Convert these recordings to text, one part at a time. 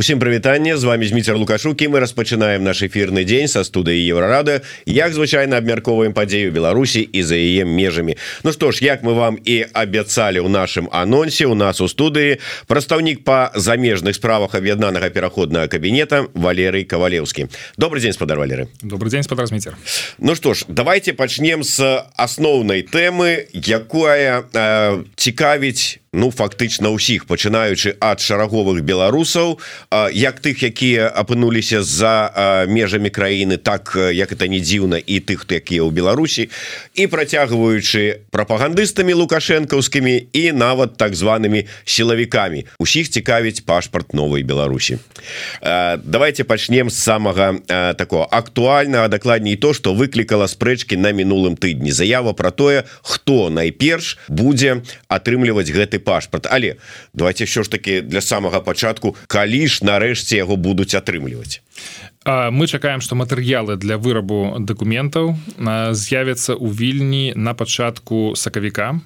Усім прывітанне з вами зміцер лукашукі мы распачынаем наш эфірны дзень са студыі еўрарады. Як звычайна абмярковаем падзею Беларусі і за яе межамі. Ну што ж як мы вам і абяцалі ў нашым анонсе у нас у студыі прадстаўнік па замежных справах аб'яднанага пераходнага кабінета Валерый кавалеўскі. Добрый день спадар Валеры. Добрый день спадар міцер Ну што ж давайте пачнем з асноўнай тэмы якая э, цікавіць ну фактычна ўсіх пачынаючы ад шараговых беларусаў як тых якія апынуліся за межамі краіны так як это не дзіўна і тых якія ў Беларусі і працягваючы прапагандыстамі лукашэнкаўскімі і нават так зваными сілавікамі. Усіх цікавіць пашпарт новой Беларусі. Давайте пачнем з самага такого актуальнага дакладней то что выклікала спрэчкі на мінулым тыдні. Заява про тое хто найперш будзе атрымліваць гэты пашпарт. Але давайте що ж таки для самага пачатку калі ж нарэшце яго будуць атрымліваць мы чакаем что матэрыялы для вырабу документаў з'явятся у вільні на пачатку сакавіка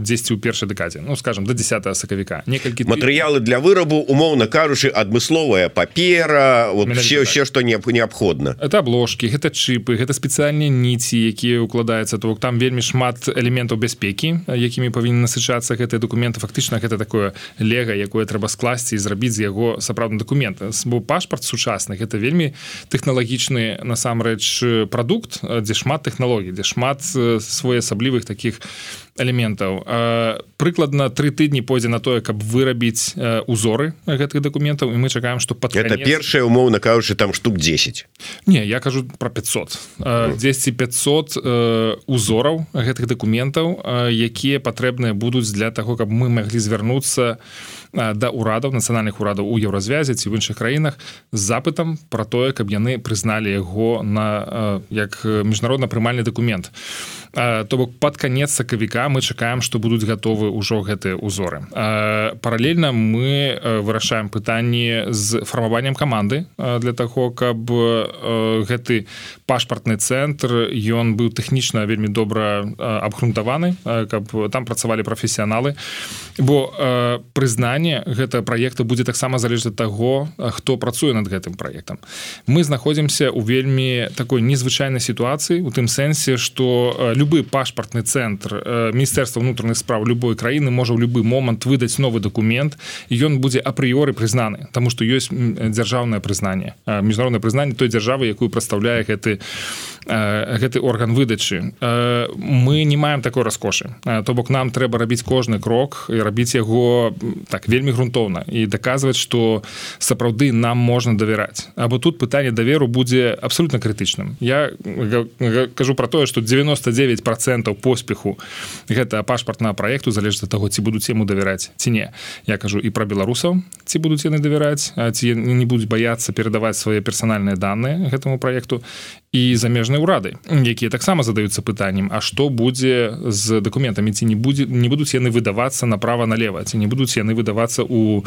10 у першай дэкадзе Ну скажем до 10 сакавіка. Некалькі матэрыялы для вырабу умоўна кажучы адмысловая папера вообще все что не неабходна. Это обложки гэта чипы гэта спецыяльныя ніці якія укладаюцца то там вельмі шмат элементаў бяспекі якімі павінны насычацца гэтыя документы фактычна гэта такое лего якое трэба скласці і зрабіць з яго сапраўдны документ бо пашпарт сучасных это вельмі вельмі тэхналагічны насамрэч прадукт дзе шмат тэхналогій дзе шмат своеасаблівых таких элементаў. Прыкладна тры тыдні пойдзе на тое каб вырабіць узоры гэтых дакументаў і мы чакаем что под это першая умоўна кажучы там штук 10 не я кажу про 500 10 500 узораў гэтых дакументаў якія патрэбныя будуць для того каб мы маглі звярнуцца да урадаў нацыянальных урадаў у еўразвязе ці в іншых краінах з запытам про тое каб яны прызналі яго на як міжнародна прымальны документ то бок под конец сакавіка мы чакаем что будуць готовы ўжо гэтыя узоры паралельна мы вырашаем пытанні з фармаваннем каманды для таго каб гэты пашпартны цэнтр ён быў тэхнічна вельмі добра абгрунтаваны каб там працавалі прафесіяналы. Бо прызнанне гэта праекта будзе таксама залежаць таго хто працуе над гэтым праектам. Мы знаходзімся у вельмі такой незвычайнай сітуацыі у тым сэнсе что любы пашпартны цэнтр міністэрства ўнутраных справ любой краіны можа ў любы момант выдаць новы документ ён будзе апрыёры прызнаны тому что ёсць дзяржаўнае прызнанне. Міжнароднае прызнанне той дзяржавы якую прадстаўляе гэты гэты орган выдачы. Мы не маем такой раскошы то бок нам трэба рабіць кожны крок і рабіць яго так вельмі грунтоўна і даказваць что сапраўды нам можна давяраць. Або тут пытанне даверу будзе абсолютно крытычным. Я кажу про тое что 99 процентов поспеху гэта пашпартнага проекту залежыць ад таго ці будуць яму давяраць ці не. Я кажу і про беларусаў ці будуць яны давяраць ці не будуць баяцца перадаваць свае персанальныя данные гэтаму проекту і замежныя ўрады якія таксама задаюцца пытаннем А што будзе з дакументамі ці не будзе не будуць яны выдавацца направо налево ці не будуць яны выдавацца у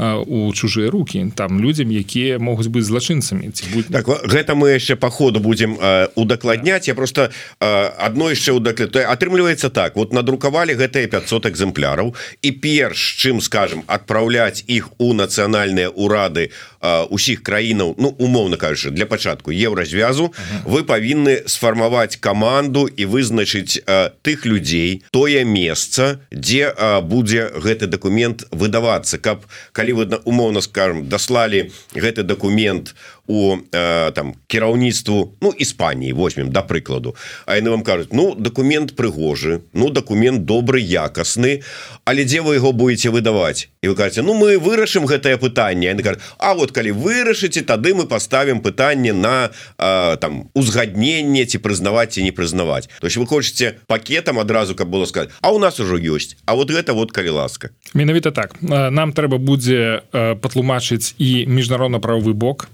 у чужыя руки там людзям якія могуць быць злачынцамі будь... так, гэта мы яшчэ по ходу будем удакладняць. Я просто одно яшчэ удакля атрымліваецца так. Вот надрукавалі гэтыя 500 экземпляраў і перш чым скажем адпраўляць іх у нацыянальныя урады усіх краінаў ну умоўна кажучы для пачатку еўразвязу вы павінны сфармаваць каманду і вызначыць тых людзей тое месца дзе будзе гэты документ выдавацца. Каб калі вы умоўна скажем даслалі гэты документ у э, там кіраўніцтву ну Іспаніі возьмем да прыкладу. А яны вам кажуць ну документ прыгожы ну документ добры якасны але дзе вы яго будете выдаваць? І вы кажаце Ну мы вырашым гэтае пытанне А вот калі вырашыце тады мы поставім пытанне на э, там узгадненне ці прызнаваць ці не прызнаваць то есть вы хочетце пакетам адразу каб было сказать А у нас ужо ёсць А вот гэта вот калі ласка менавіта так. Нам трэба будзе патлумачыць і міжнародна-правы бок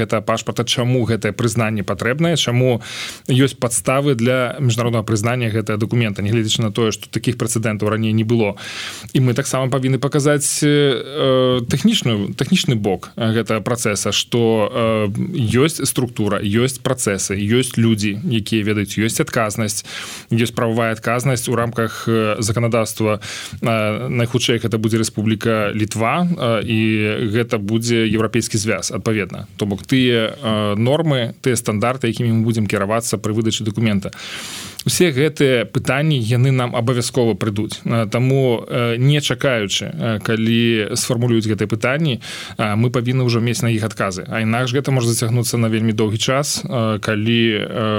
гэта пашпарта чаму гэтае прызнанне патрэбнае чаму ёсць падставы для міжнароднага прызнання гэтага документа нягледзячы на тое что таких прэцэдэнтаў раней не было. І мы таксама павінны паказаць э, тэхнічную тэхнічны бок гэта працэса что ёсць структура ёсць працэсы ёсць людзі якія ведаюць ёсць адказнасць ёсць правовая адказнасць у рамках заканадаўства найхутчэй гэта будзе Рэспубліка літва і гэта будзе еўрапейскі звяз адпаведна то бок тыя нормы тыя стандарты якімі мы будзем кіравацца пры выдачы документа усе гэтыя пытанні яны нам абавязкова прыйдуць. Таму не чакаючы калі сфармулююць гэтыя пытанні мы павінны ўжо мець на іх адказы. А інакш гэта можа зацягнуцца на вельмі доўгі час калі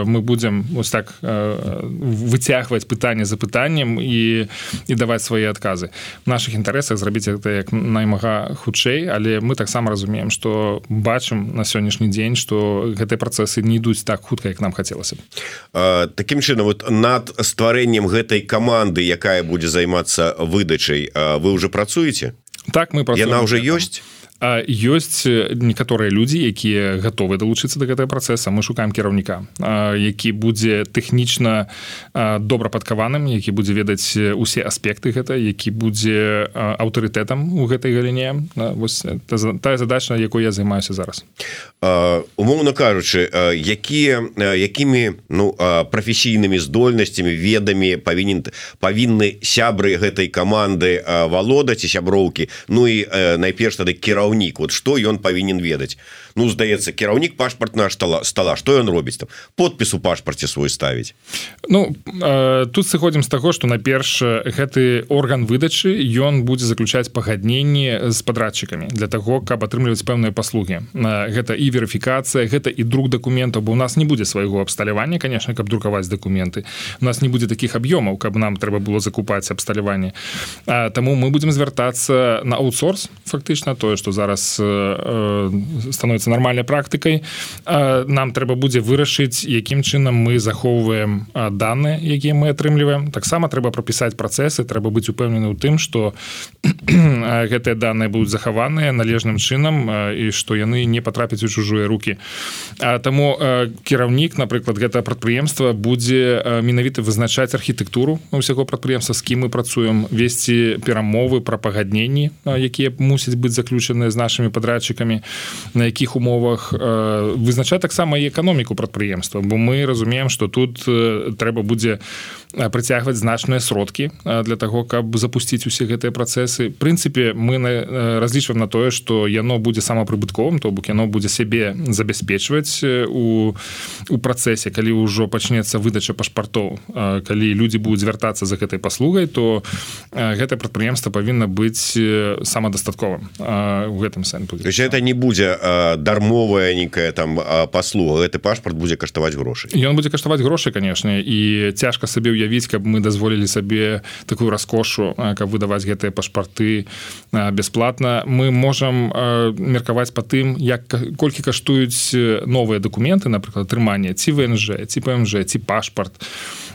мы будзем ось так выцягваць пытанне за пытаннем і і даваць свае адказы. В наших інтарэсах зрабіць гэта як наймага хутчэй але мы таксама разумеем что бачым на сённяшні дзень что гэтыя працэсы не ідуць так хутка як нам хацелася таким чынам вот над стварэннем гэтай каманды якая будзе займацца выдачай вы уже працуеце? Так мы яна уже ёсць ёсць некаторыя людзі якія гатовы далучыцца да гэтага працэса. Мы шукаем кіраўніка які будзе тэхнічна добра падкаваным які будзе ведаць усе аспекты гэта які будзе аўтарытэтам у гэтай галіне. Вось тая задача якой я займаюся зараз. Умоўна кажучы якія якімі ну прафесійнымі здольнасцямі ведамі павінен павінны сябры гэтай каманды валодаць і сяброўкі. Ну і найперш тады кіраў кіраўнік вот что ён павінен ведаць Ну здаецца кіраўнік пашпартна стола стола. Что ён робіць там? Подпіс у пашпарце свой ставіць Ну э, тут сыходзім з таго что найперш гэты орган выдачы ён будзе заключаць пагадненні з падрадчыкамі для того каб атрымліваць пэўныя паслугі. Гэта і верыфікацыя гэта і друг документаў бо у нас не будзе свайго абсталявання конечно каб друкаваць документы у нас не будзе таких аб'ёмаў каб нам трэба было закупаць абсталяванне. Таму мы будемм звяртацца на аутсорс фактычна тое что зараз э, становится нармальнай практыкай нам трэба будзе вырашыць якім чынам мы захоўваем данные якія мы атрымліваем таксама трэба пропісаць працэсы трэба быць упэўнены ў тым что гэтыя данные будуць захаваныя належным чынам і што яны не патрапяць у чужыя руки. Таму кіраўнік напрыклад гэта прадпрыемства будзе менавіта вызначаць архітэктуру усяго прадпрыемства з кім мы працуем весці перамовы пра пагадненні якія мусяць быць заключаны з нашими падрадчыкамі на якіх умовах вызначаць таксама і эканоміку прадпрыемства. Бо мы разумеем что тут трэба будзе прыцягваць значныя сродкі для того каб запусціць усе гэтыя працэсы. Прынцыпе мы разлічваем на тое что яно будзе самапрыбытковым то бок яно будзе сябе забяспечваць у у працэсе калі ўжо пачнецца выдача пашпартоў калі людзі будуць звяртацца за гэтай паслугай то гэтае прадпрыемства павінна быць самадастатковым у гэтым сэнсе. Это не будзе дармовая нейкая там паслуга. Гэты пашпарт будзе каштаваць грошы ён будзе каштаваць грошы канешне і цяжка сабе ўявіць каб мы дазволілі сабе такую раскошу каб выдаваць гэтыя пашпарты бясплатна. Мы можам меркаваць по тым як колькі каштуюць новыя документы напрыклад атрыманне ці внж ці пмж ці пашпарт.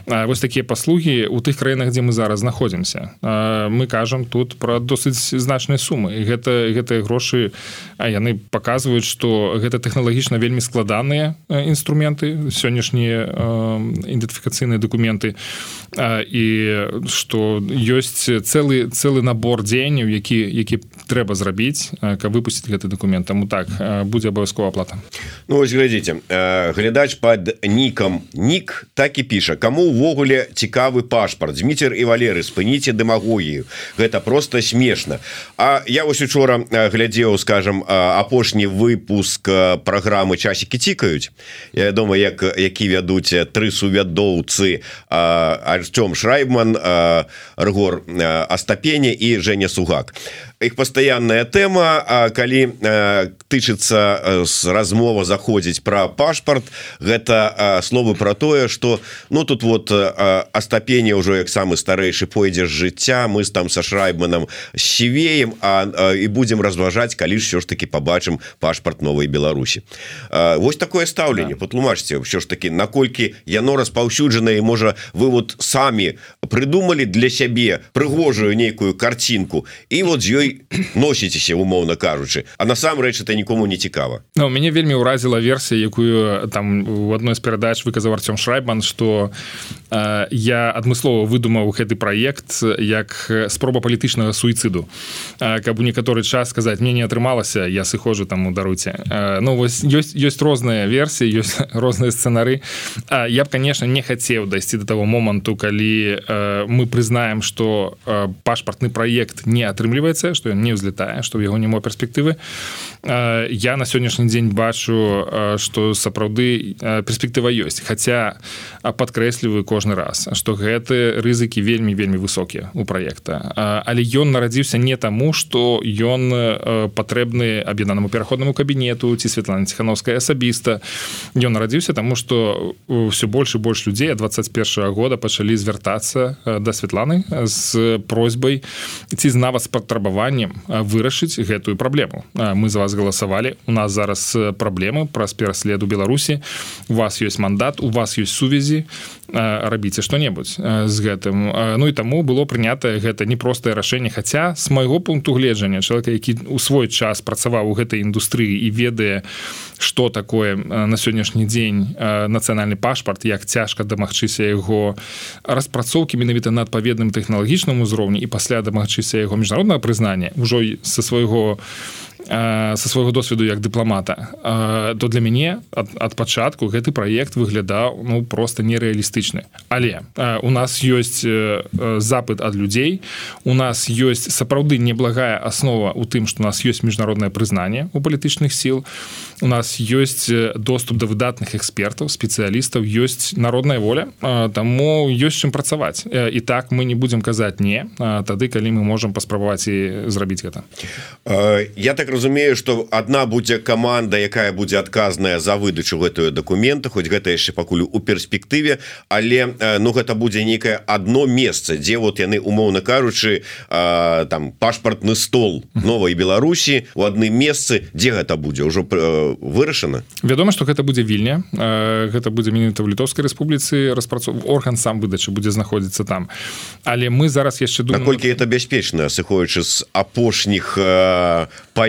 Вось такія паслугі у тых краінах дзе мы зараз знаходзімся. Мы кажам тут про досыць значныя сумы. І гэта гэтыя грошы а яны показваюць что гэта тэхналагічна вельмі складаныя інструменты сённяшнія ідэнтыфікацыйныя документы і что ёсць цэлы цэлы набор дзеянняў які які трэба зрабіць каб выпусціць гэты документ таму так будзе абавязкова плата Ну глядзіце глядач под нікам нік так і піша. Кому увогуле цікавы пашпарт? Зміцер і валеры спыніце дэмагогію. Гэта просто смешна А я вось учора глядзеў скажем апошні выпуск праграмы часікі цікаюць Я дома як які вядуць тры сувядоўцы Артём шрайбман ргор астапене і Женя сугак их пастаянная тэма А калі тычыцца з размова заходзіць про пашпарт гэта словы про тое что ну тут вот астапене ўжо як самы старэйшы пойдзе з жыцця мы там са шрайбманам сівеем а і будемм разважаць калі ж все ж таки побачым пашпарт новой Беларусі Вось такое стаўленне да. патлумачце все ж таки наколькі яно распаўсюджана і можа вы вот самі прыдумалі для сябе прыгожую нейкую карцінку і вот з ёй носіцеся умоўна кажучы а насамрэч это нікому не цікава. Ну мяне вельмі ўразіла версія якую там у адной з перадач выказаў Артём шрайбан что э, я адмыслова выдумаў гэты праект як спроба палітычнага суіцыду. Э, каб у некаторы час сказаць мне не атрымалася я сыхожу там у даруце э, Ну вось ёсць ёсць розныя версіі ёсць розныя сцэнары. Э, я б конечно не хацеў дайсці до того моманту калі э, мы прызнаем что э, пашпартны проект не атрымліваецца что ён не ўзлетае что яго няма перспектывы э, я на сённяшні дзень бачу что сапраўды перспектыва ёсць хотя подкрэсліваю кожны раз что гэты рызыкі вельмі вельмі высокія у проекта але ён нарадзіўся не таму что ён патрэбны аб'яднанаму пераходнаму кабінету ці Светлана ціхановская асабіста. Ён нарадзіўся тому что все больш і больш людзей 21 года пачалі звяртацца да Светланы з просьбай ці з нават з патрабаваннем вырашыць гэтую праблему. Мы за вас галасавалі. У нас зараз праблемы праз пераследу Беларусі. У вас ёсць мандат у вас ёсць сувязі рабіце что-небудзь з гэтым. Ну і таму было прынятае гэта непростае рашэнне. Хаця з майго пункту гледжання чалавека які у свой час працаваў у гэтай індустрыі і ведае что такое на сённяшні дзень нацыянальны пашпарт як цяжка дамагчыся яго распрацоўкі менавіта на адпаведным тэхналагічным узроўні і пасля дамагчыся яго міжнароднага прызнання ўжо са свайго со свайго досведу як дыпламата то для мяне ад, ад пачатку гэты праект выглядаў ну просто нереалістычны. Але у нас ёсць запыт ад людзей. У нас ёсць сапраўды неблагая аснова у тым что у нас ёсць міжнароднае прызнанне у палітычных сіл. У нас ёсць доступ да выдатных экспертаў спецыялістаў ёсць народная воля таму ёсць чым працаваць. І так мы не будзем казаць не тады калі мы можемм паспрабаваць і зрабіць гэта. Я так разумею что одна будзе команда якая будзе адказная за выдачу гэтую документа хоть гэта яшчэ пакуль у перспектыве але ну гэта будзе некае одно месца дзе вот яны умоўно кажучы там пашпартны стол новой Беларусі у адным месцы. Дзе гэта будзе? Ўжо вырашана? Вядома что гэта будзе вільня. Гэта будзе менавіта в літоўскай рэспубліцы распрацоў орган сам выдачы будзе знаходзіцца там. Але мы зараз яшчэ думаю наколькі это бяспечна сыходзячы з апошніх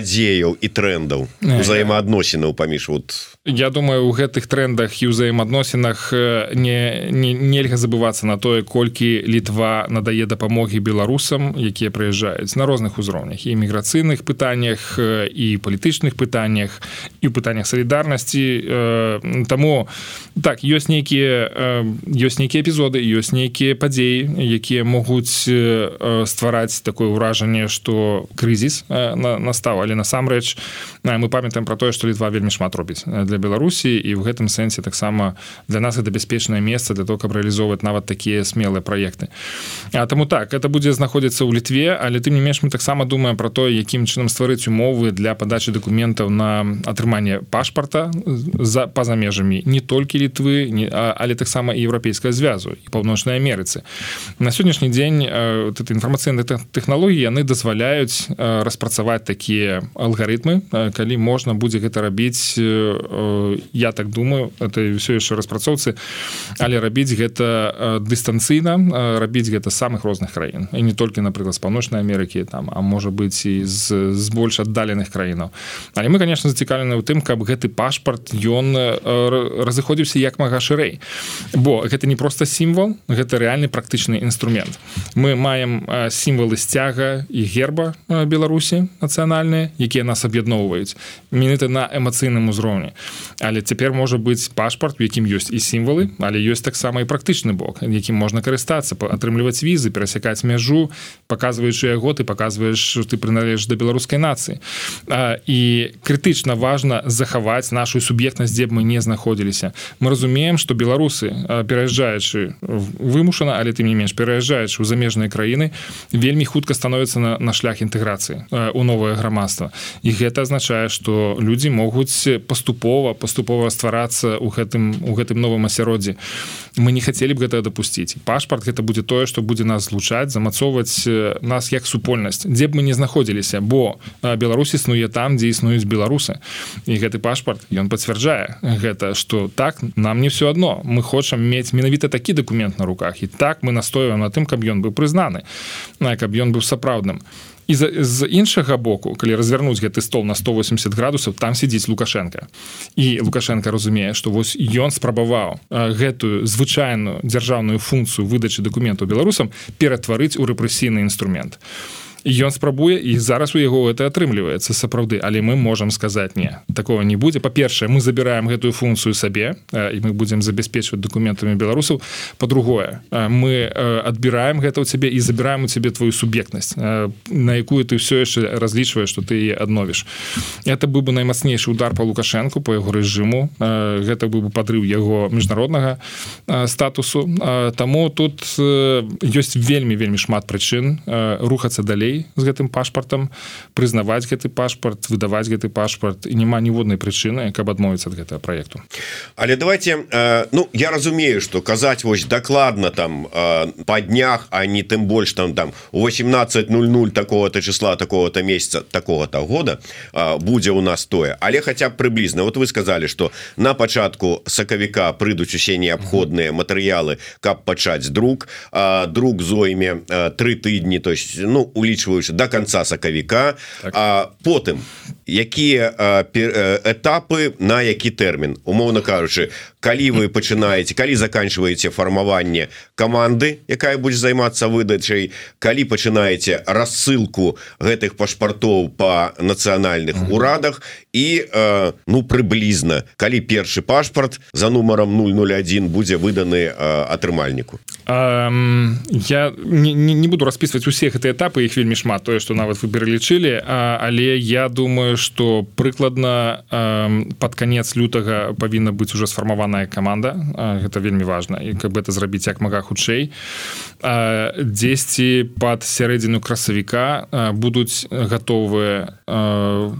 падзеяў і трендаў узаемаадносінаў паміж вот Я думаю у гэтых трендах і ўзаемаадносінах не, не нельга забывацца на тое колькі літва надае дапамогі беларусам якія прыязджаюць на розных узроўнях і міграцыйных пытаннях і палітычных пытаннях і ў пытаннях салідарнасці. Таму так ёсць нейкія ёсць нейкія эпізоды ёсць нейкія падзеі якія могуць ствараць такое ўражанне што крызіс настаў. Але насамрэч мы памятаем про тое што літва вельмі шмат робіць для беларусі і в гэтым сэнсе таксама для нас это бяспечнае месца для того каб реалізоўваць нават такія смелыя проекты А таму так это будзе знаходзіцца ў літве але ты не менш мы таксама думаем про то якім чынам стварыць умовы для падачы документаў на атрыманне пашпарта за па-за межамі не толькі літвы не але таксама еўрапейская звязу і паўночнай Амерыцы. На сённяшні дзень тут інфармацыйныя тэхналогіі яны дазваляюць распрацаваць такія алгарытмы калі можна будзе гэта рабіць я так думаю это все яшчэ распрацоўцы але рабіць гэта дыстанцыйна рабіць гэта самых розных краін. І не толькі напрыклад з паўночнай Амерыкі там а можа быць і з, з больш аддаленых краінаў. Але мы конечно зацікалены ў тым каб гэты пашпарт ён разыходзіўся як мага шырэй бо гэта не просто сімвал гэта рэальны практычны інструмент. Мы маем сімвалы сцяга і герба беларусі нацыянальныя якія нас аб'ядноўваюць. Менавіта на эмацыйным узроўні але цяпер можа быць пашпарт у якім ёсць і сімвалы але ёсць таксама і практычны бок якім можна карыстацца атрымліваць візы перасякаць мяжу показваючы яго ты показваеш ты прыналежш да беларускай нацыі. І крытычна важна захаваць нашу суб'ектнасць дзе б мы не знаходзіліся. Мы разумеем что беларусы пераязджаючы вымушана але ты не менш пераязджаеш у замежныя краіны вельмі хутка становіцца на, на шлях інтэграцыі у новае грамадства. І гэта азначае что людзі могуць паступова паступова стварацца у гэтым у гэтым новым асяроддзі. Мы не хацелі б гэта дапусціць пашпарт гэта будзе тое што будзе нас злучаць замацоўваць нас як супольнасць. Дзе б мы не знаходзіліся бо Беларусь існуе там дзе існуюць беларусы. І гэты пашпарт ён пацвярджае гэта что так нам не все одно мы хочам мець менавіта такі документ на руках. І так мы настойваем на тым каб ён быў прызнаны каб ён быў сапраўдным і з, з іншага боку калі развернуць гэты стол на 180 градусаў там сидзіць лукашенко. І лукашенко разумее что вось ён спрабаваў гэтую звычайную дзяржаўную функцыю выдачы документаў беларусам ператварыць у рэпрэсійны інструмент. і ён спрабуе і зараз у яго это атрымліваецца сапраўды. Але мы можемм сказаць не такого не будзе. Па-першае мы забіраем гэтую функцыю сабе і мы будзем забяспечваць документамі беларусаў. По-другое мы адбіраем гэта ў цябе і забіраем у цябе твою суб'ектнасць на якую ты все яшчэ разлічваеш что ты адновіш. Это быў бы наймацнейшы удар по лукашэнку по яго рэжыму. Гэта быў бы падрыў яго міжнароднага статусу. Таму тут ёсць вельмі вельмі шмат прычын рухацца далей далей з гэтым пашпартам прызнаваць гэты пашпарт выдаваць гэты пашпарт. І няма ніводнай прычыны каб адмовіцца ад гэтага проекту але давайте э, ну я разумею что казаць вось дакладна там э, по днях не тым больш там там у 1800 такого-то числа такого-то месяца такого-то года э, будзе у нас тое. Але хотя б прыблізна вот вы сказали что на пачатку сакавіка прыйдуць усе неабходныя матэрыялы каб пачаць друг э, друг зойме э, тры тыдні то есть ну улічваць улічваючы до конца сакавіка так. а потым якія этапы на які тэрмін умоўно кажучы калі вы пачынаеце калі заканчиваеце фармаванне команды якая будзе займацца выдачай калі пачынаеце рассылку гэтых пашпартоў по нацыянальных mm -hmm. урадах і э, ну прыблізна калі першы пашпарт за нумаром 001 будзе выданы атрымальніку um, я не, не буду распісваць усе гэтыя этапы іх вельмі шмат тое что нават вы пералічылі але я думаю что прыкладна под конец лютага павінна быць уже сфармаваная команда гэта вельмі важно і как бы это зрабіць як мага хутчэй. Дзесьці под сярэдзіну красавіка будуць гатовыя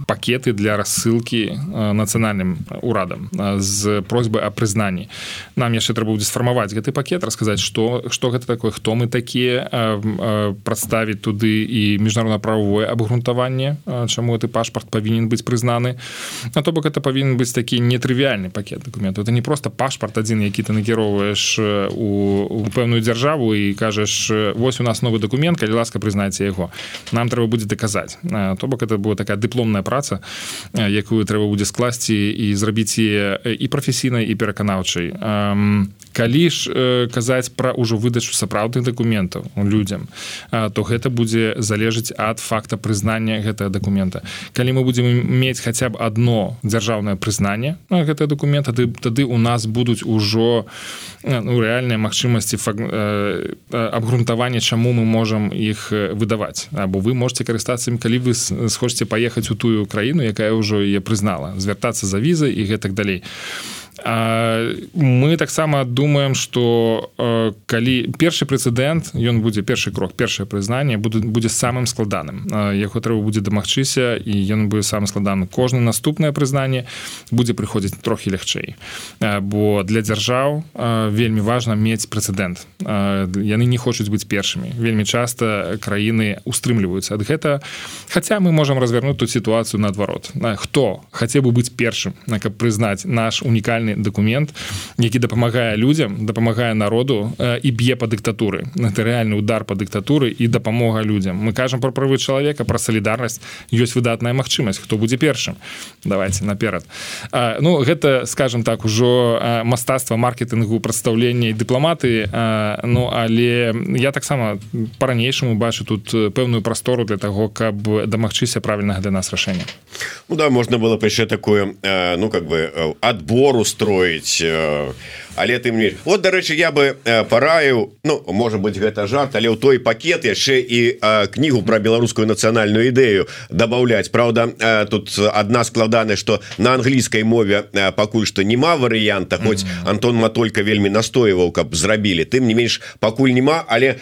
пакеты для рассылки нацыянальным урадам з просьбы о прызнанні нам яшчэ трэба будзе сфармаваць гэты пакет расказаць что что гэта такое хто мы такія прадставіць туды і міжнародна-правовое абгрунтаванне чаму ты пашпарт павінен быць прызнаны на то бок это павінен быць такі нетрывіальны пакет документу это не просто пашпарт адзін які ты накіроўваеш у, у пэўную дзяржаву і кажаш вось у нас новы документ калі ласка прызнаце яго нам трэба будзе даказаць то бок это была такая дыпломная праца якую трэба будзе скласці і зрабіць і прафесійнай і пераканаўчай калі ж казаць пра ўжо выдачу сапраўдных дакументаў людзям то гэта будзе залежыць ад факта прызнання гэтага дакумента. Калі мы будзем мець хаця б одно дзяржаўнае прызнанне гэтага дакумента тады, тады у нас будуць ужо ну, рэальныя магчымасці абгрунтавання чаму мы можам іх выдаваць. Або вы можете карыстацца ім калі вы схочце паехаць у тую краіну якая ўжо яе прызнала звяртацца за візы і гэтак далей. а мы таксама думаем что калі першы прэцэдэнт ён будзе першы крок першае прызнанне будзе самым складаным. Яго трэба будзе дамагчыся і ён будзе сам складаны кожны наступнае прызнанне будзе прыходзіць трохі лягчэй. Бо для дзяржаў вельмі важна мець прэцэдэнт. Яны не хочуць быць першымі. Вельмі часта краіны устрымліваюцца ад гэта. Хаця мы можемм развернуць тут сітуацыю наадварот. Хто хацеў бы быць першым каб прызнаць наш унікальны рэальны документ які дапамагае людям дапамагае народу э, і б'е по дыктатуры. Это реальны удар по дыктатуры і дапамога людям мы кажам про правы чалавека про солідарнасць ёсць выдатная магчымасць хто будзе першым. Давайте наперад. А, ну гэта скажем так ужо мастацтва маркетынгу прадстаўлення дыпламаты ну але я таксама по-ранейшаму бачу тут пэўную прастору для того каб дамагчыся правільнага для нас рашэння. Ну да можна было яшчэ такое ну как бы адбору устроить але ты мне вот дарэчы я бы параю Ну может быть гэта жарт але ў той пакет яшчэ і кнігу про беларускую нацыянальную ідэю добавлять Праўда тут одна складана что на англійскай мове пакуль что няма варыянта хоць mm -hmm. Антон матолька вельмі настойваў каб зрабілі. Тым не менш пакуль няма але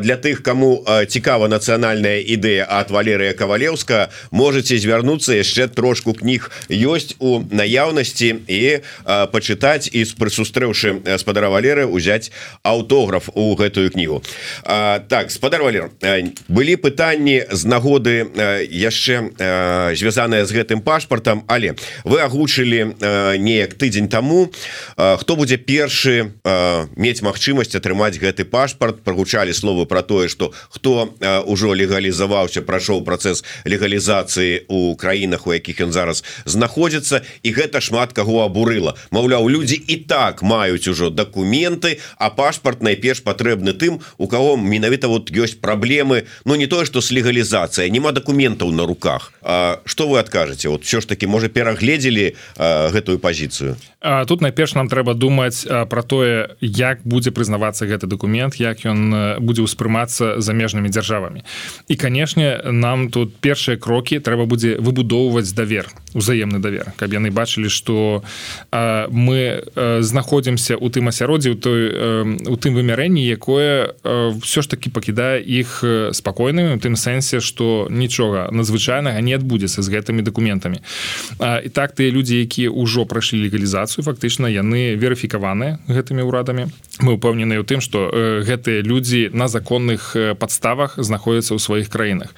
для тых кому цікава нацыянальная ідэя от Валерыя кавалеўска можете звярнуцца яшчэ трошку кніг ёсць у наяўнасці і пачытаць і прысустрэўшы запрошуем спадара Валеры узяць аўтограф у гэтую кнігу. А, так спадар Валер былі пытанні з нагоды яшчэ звязаныя з гэтым пашпартам але вы агучылі неяк тыдзень таму хто будзе першы мець магчымасць атрымаць гэты пашпарт. Прогучалі словы про тое что хто ўжо легалізаваўся прайшоў працэс легалізацыі у краінах у якіх ён зараз знаходзіцца і гэта шмат каго абурыла. Маўляў людзі і так маюць маюць ужо документы а пашпарт найперш патрэбны тым у кого менавіта вот ёсць праблемы ну, не тое что с легалізацыя няма документаў на руках. А что вы откажете вот все ж таки можа перагледзелі гэтую позицию тут найперш нам трэба думаць про тое як будзе прызнавацца гэты документ як ён будзе ўспрымацца замежнымі дзяржавамі. І канешне нам тут першыя крокі трэба будзе выбудоўваць давер узаемны давер. Каб яны бачылі что мы знаходзімся у тым асяроддзі у той у тым вымярэнні якое все ж таки пакідае іх спакойнымі у тым сэнсе что нічога надзвычайнага не адбудзецца з гэтымі документамі і так тыя людзі якія ўжо прайшлі легалізацыю фактычна яны верыфікаваныя гэтымі ўрадамі. Мы упэўнены ў тым што э, гэтыя людзі на законных э, падставах знаходзяцца ў сваіх краінах.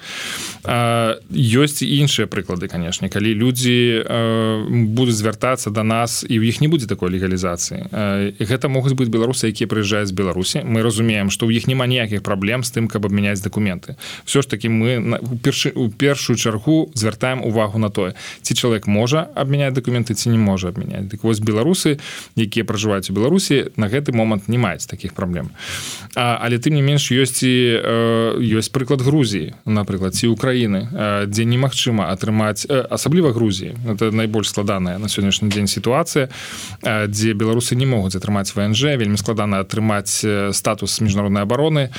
Ёсць іншыя прыклады канешне. Калі людзі э, будуць звяртацца да нас і ў іх не будзе такой легалізацыі гэта могуць быць беларусы якія прыязджаюць з беларусі мы разумеем што ў іх няма ніякіх праблем з тым каб абмяняць дакументы все ж таки мы першы у першую чаргу звяртаем увагу на тое ці чалавек можа абмяняць дакументы ці не можа абмяняць дык вось беларусы якія пражываюць у беларусі на гэты момант не маюць таких праблем а, але тым не менш ёсць і ёсць прыклад Грузіі напрыклад ці Украіны дзе немагчыма атрымаць асабліва Грузіі. Это найбольш складаная на сённяшні дзень сітуацыя дзе беларусы не могуць атрымаць ВНЖ вельмі складана атрымаць статус міжнароднай абароны.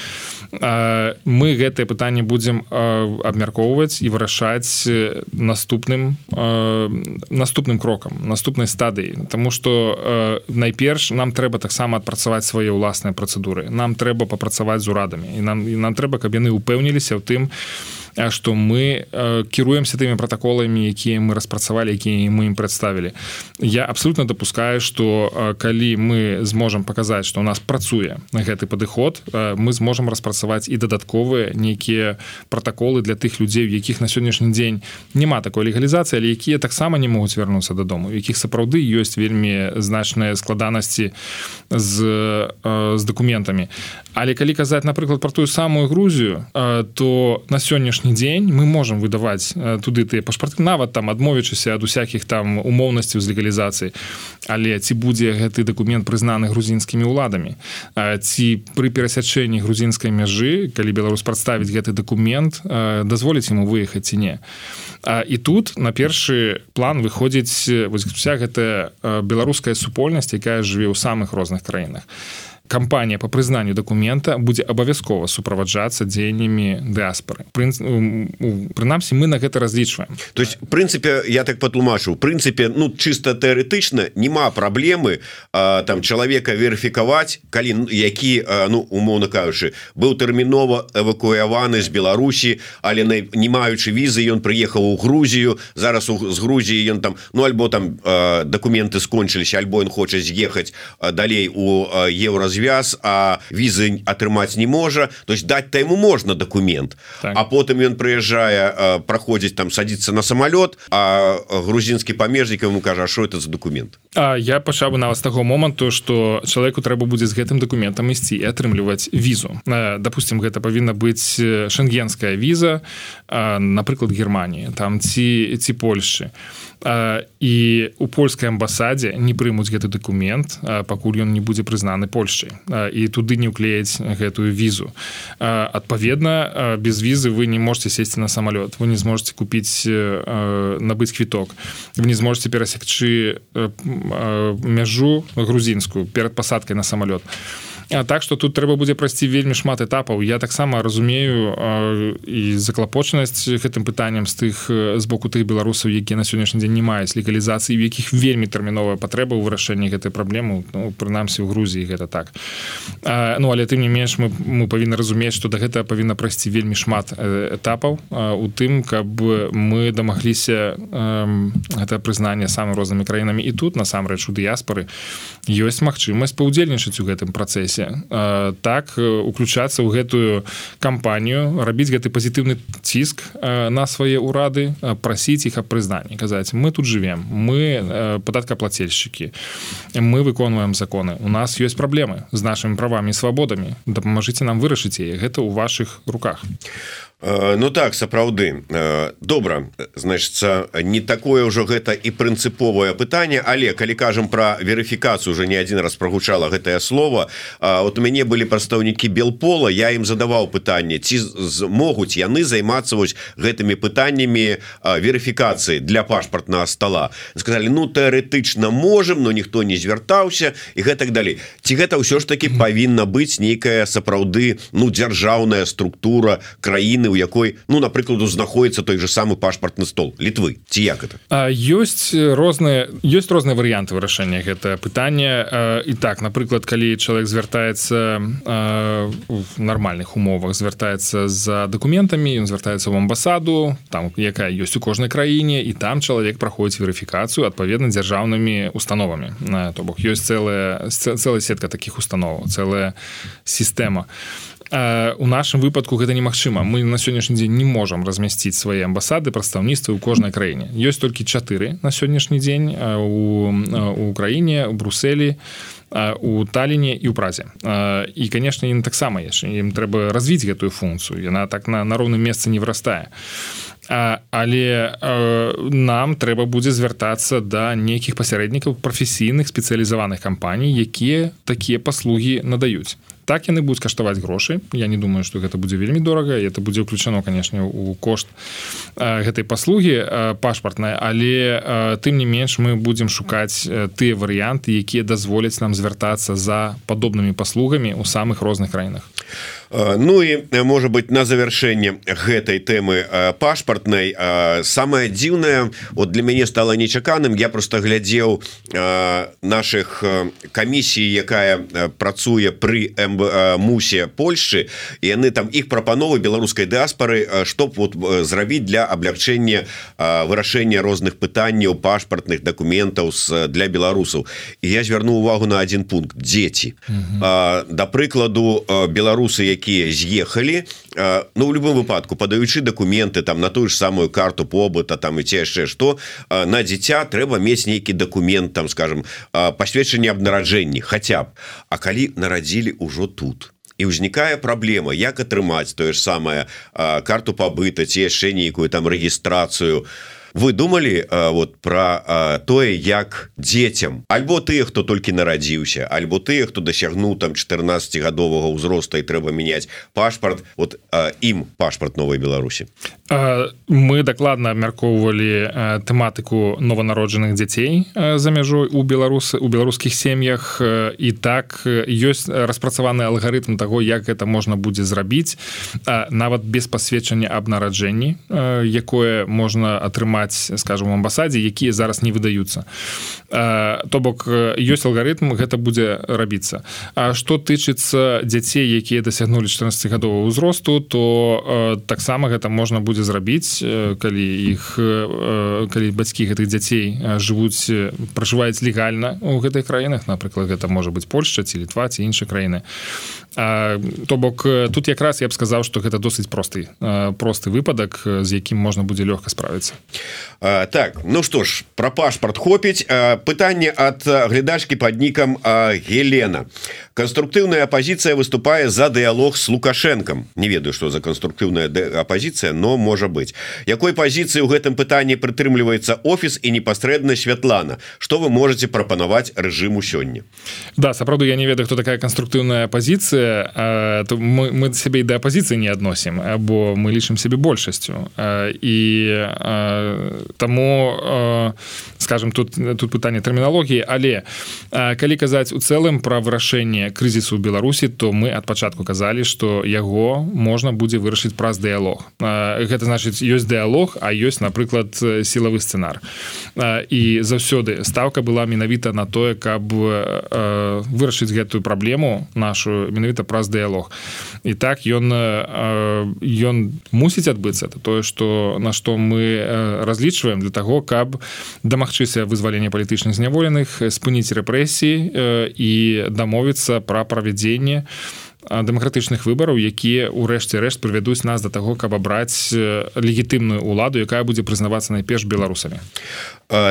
Мы гэтае пытанне будзем абмяркоўваць і вырашаць наступным наступным крокам наступнай стадыі. Таму что найперш нам трэба таксама адпрацаваць свае ўласныя працэдуры. Нам трэба папрацаваць з урадамі. І нам і нам трэба каб яны ўпэўніліся ў тым что что мы э, кіруемся тымі протаколамі якія мы распрацавалі якія мы ім представілі я абсолютно допускаю что э, калі мы зможам показаць что у нас працуе на гэты падыход э, мы зможам распрацаваць і дадатковыя нейкія протаколы для тых людзей якіх на сённяшні дзень няма такой легалізацыі але якія таксама не могуць вярнуцца дадому якіх сапраўды ёсць вельмі значныя складанасці з з документамі але калі казаць напрыклад про тую самую Грузію то на сённяшні сённяшні дзень мы можемм выдаваць э, туды тыя пашпарты нават там адмовічыся ад усякіх там умоўнасцяў з легалізацыі. Але ці будзе гэты дакумент прызнаны грузінскімі ўладамі? Ці пры перасячэнні грузінскай мяжы калі беларус прадставіць гэты дакумент э, дазволіць ему выехаць ці не? І тут на першы план выходзіць вось вся гэтая э, беларуская супольнасць якая жыве ў самых розных краінах. а кампанія по прызнанню документа будзе абавязкова суправаджацца дзеяннямі дыаспоры прынамсі мы на гэта разлічваем то есть прынцыпе я так патлумачу прынцыпе ну чисто тэарэтычна няма праблемы а, там чалавека верыфікаваць калі які а, ну умоўно кажучы быў тэрмінова эвакуяваны з Беларусі але не маючы візы ён прыехаў у Грузію зараз у, з Грузіі ён там ну альбо там документы скончыліся альбо ён хоча з'ехаць далей у еўразі развяз а візы атрымаць не можа. То есть дать та ему можна документ. Так. а потым ён прыязджае праходзіць там садиться на самолет а грузінскі памежнік ему кажа что это за документ? А я пачаў бы нават з таго моманту что человеку трэба будзе з гэтым документам ісці і атрымліваць візу. Допустим гэта павінна быць шенгенская віза напрыклад Германії там ці ці Польши і у польскай амбасадзе не прымуць гэты дакумент пакуль ён не будзе прызнаны Польшчай і туды не ўклеяць гэтую візу адпаведна без візы вы не можете сесці на самолет. Вы не зможете купіць набыць квіток вы не зможете перасекчы мяжу грузінскую перад пасадкай на самолет. а А так что тут трэба будзе прайсці вельмі шмат этапаў. Я таксама разумею і заклапочанасць гэтым пытанням з тых з боку тых беларусаў якія на сённяшні дзень не маюць легалізацыі в якіх вельмі тэрміновая патрэба ў вырашэнні гэтай праблемы ну, прынамсі ў Грузіі гэта так. А, ну але тым не менш мы, мы павінны разумець што да гэта павінна прайсці вельмі шмат этапаў у тым каб мы дамагліся гэта прызнанне самым рознымі краінамі. І тут насамрэч у дыяспары ёсць магчымасць паўдзельнічаць у гэтым працэсе працэсе так уключацца ў гэтую кампанію рабіць гэты пазітыўны ціск на свае ўрады прасіць іх аб прызнанні казаць мы тут живвем мы падаткаплацельшчыкі мы выконваем законы у нас ёсць праблемы з нашымі правамі свабодамі дапамажыце нам вырашыць яе гэта ў ваших руках Э, ну так сапраўды. Э, добра значится не такое ўжо гэта і прынцыповае пытанне але калі кажам про верыфікацыю уже не один раз прогучала гэтае слово вот у мяне былі прадстаўнікі белпола я ім задаваў пытанне ці могуць яны займацца вось гэтымі пытаннямі верыфікацыі для пашпартнага стола. Сказали ну тэоретычна можем но ніхто не звяртаўся і гэтак далей. Ці гэта ўсё ж таки павінна быць нейкая сапраўды ну дзяржаўная структура краіны краіны у якой ну напрыкладу знаходіцца той же самы пашпартны стол. Літвы ці як это? Ёсць розныя ёсць розныя варыянты вырашэння гэта пытанне і так напрыклад калі чалавек звяртаецца в нармальных умовах звяртаецца за дакументамі ён звяртаецца в амбасаду там якая ёсць у кожнай краіне і там чалавек праходзіць верыфікацыю адпаведна дзяржаўнымі установамі. То бок ёсць цэлая цэлая сетка таких установ цэлая сістэма. а у нашым выпадку гэта немагчыма. Мы на сённяшні дзень не можам размясціць свае амбасады прадстаўніцтвы ў кожнай краіне. Ёсць толькі чатыры на сённяшні дзень у украіне у бруселі у таліне і ў празе. І канешне ім таксама яшчэ ім трэба развіць гэтую функцыю. Яна так на на роўным месцы не вырастае а, але э, нам трэба будзе звяртацца да нейкіх пасярэднікаў прафесійных спецыялізаваных кампаній якія такія паслугі надаюць. Так яны будуць каштаваць грошы. Я не думаю что гэта будзе вельмі дорага это будзе ўключано канешне у кошт гэтай паслугі пашпартная але тым не менш мы будзем шукаць тыя варыянты якія дазволяць нам звяртацца за падобнымі паслугамі у самых розных краінах Ну і можа быть на завяршэнне гэтай тэмы пашпартнай самое дзіўнае вот для мяне стало нечаканым я просто глядзеў наших камісій якая працуе при м мусе Польши і яны там іх прапановы беларускай дыаспары чтоб вот зрабіць для аблягчэння вырашэння розных пытанняў пашпартных дакументаў с для беларусаў і я звярну увагу на один пункт. Дзеці да прыкладу беларусы якія з'ехалі Ну в любом выпадку падаючы документы там на тую ж самую карту побыта там і ці яшчэ что на дзіця трэба мець нейкі документ там скажем пасведчанне аб нараджэнні хотя б. А калі нарадзілі ўжо тут і ўзнікае праблема як атрымаць тое ж самае карту пабыта ці яшчэ нейкую там рэгістрацыю то вы думали а, вот про а, тое як дзецям? Альбо тыя хто толькі нарадзіўся альбо тыя хто дасягнуў там 14гадовага ўзроста і трэба мяняць пашпарт вот а, ім пашпарт новой Беларусі. Мы дакладна абмяркоўвалі тэматыку нованароджаных дзяцей за мяжой у беларусы у беларускіх сем'ях. І так ёсць распрацаваны алгарытм таго як гэта можна будзе зрабіць нават без пасведчання аб нараджэнні якое можна атрымаць атрымаць скажем амбасадзе якія зараз не выдаюцца. То бок ёсць алгарытм гэта будзе рабіцца. А что тычыцца дзяцей якія дасягнули 14гадового ўзросту то таксама гэта можна будзе зрабіць калі іх калі бацькі гэтых дзяцей жывуць пражываюць легальна у гэтых краінах. Напрыклад гэта можа быть Польша ці літва ці іншыя краіны то бок тут якраз я б сказаў что гэта досыць просты просты выпадак з якім можна будзе лёгка справіцца. А а, так ну что ж про пашпарт хопіць. Пытанне от глядачки под ником Елена конструктыўная оппозиция выступае за диалог с лукашенком. Не ведаю что за конструктыўная оппозиция но может быть. Якой позиции у гэтым пытанні прытрымліваецца офіс и непасрэдна Святлана? Что вы можете прапанаваць режиму сёння? Да сапраўду я не ведаю кто такая конструктыўная позиция то мы, мы себе до оппозиции не относим або мы лічым себе большасцю. И таму скажем тут тут пытанне тэрміналогіі але калі казаць у цэлым пра вырашэнне крызісу беларусі то мы ад пачатку казалі что яго можна будзе вырашыць праз дыялог. Гэта значыць ёсць дыялог а ёсць напрыклад сілавы сцэнар. І заўсёды ставка была менавіта на тое каб вырашыць гэтую праблему нашу менавіта праз дыялог. І так ён ён мусіць адбыцца. Это тое что на што мы разлічваем для того каб дамагчыся вызвалення палітычных зняволеных спыніць рэпрэсіі і дамовіцца пра правядзенне дэмакратычных выбараў якія ў рэшце рэшт прывядуць нас да таго каб абраць легітымную ўладу якая будзе прызнавацца найперш беларусамі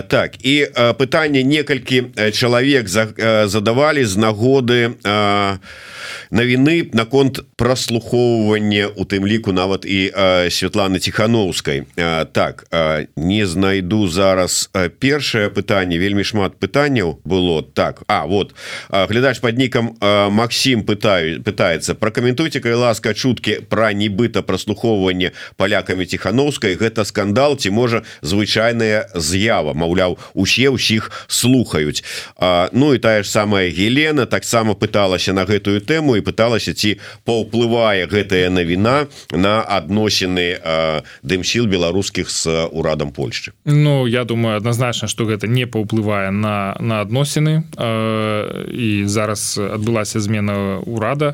так і пытанне некалькі чалавек задавалі з нагоды а навіны наконт праслухоўвання у тым ліку нават і Святланы ціхановскай так не знайду зараз першае пытанне вельмі шмат пытанняў было так А вот глядач под нікам Макссім пытаю пытается пракаментуйте калі ласка чуткі пра нібыта праслухоўвання палякамі ціхановскай. Гэта скандал ці можа звычайная з'ява. Маўляў усе ўсіх слухаюць. Ну і тая ж самая Елена таксама пыталася на гэтую тэму і пыталася ці паўплывае гэтая навіна на адносіны дымсіл беларускіх с урадам Польшчы. Ну я думаю адназначна что гэта не паўплывае на на адносіны. І зараз адбылася змена ўрада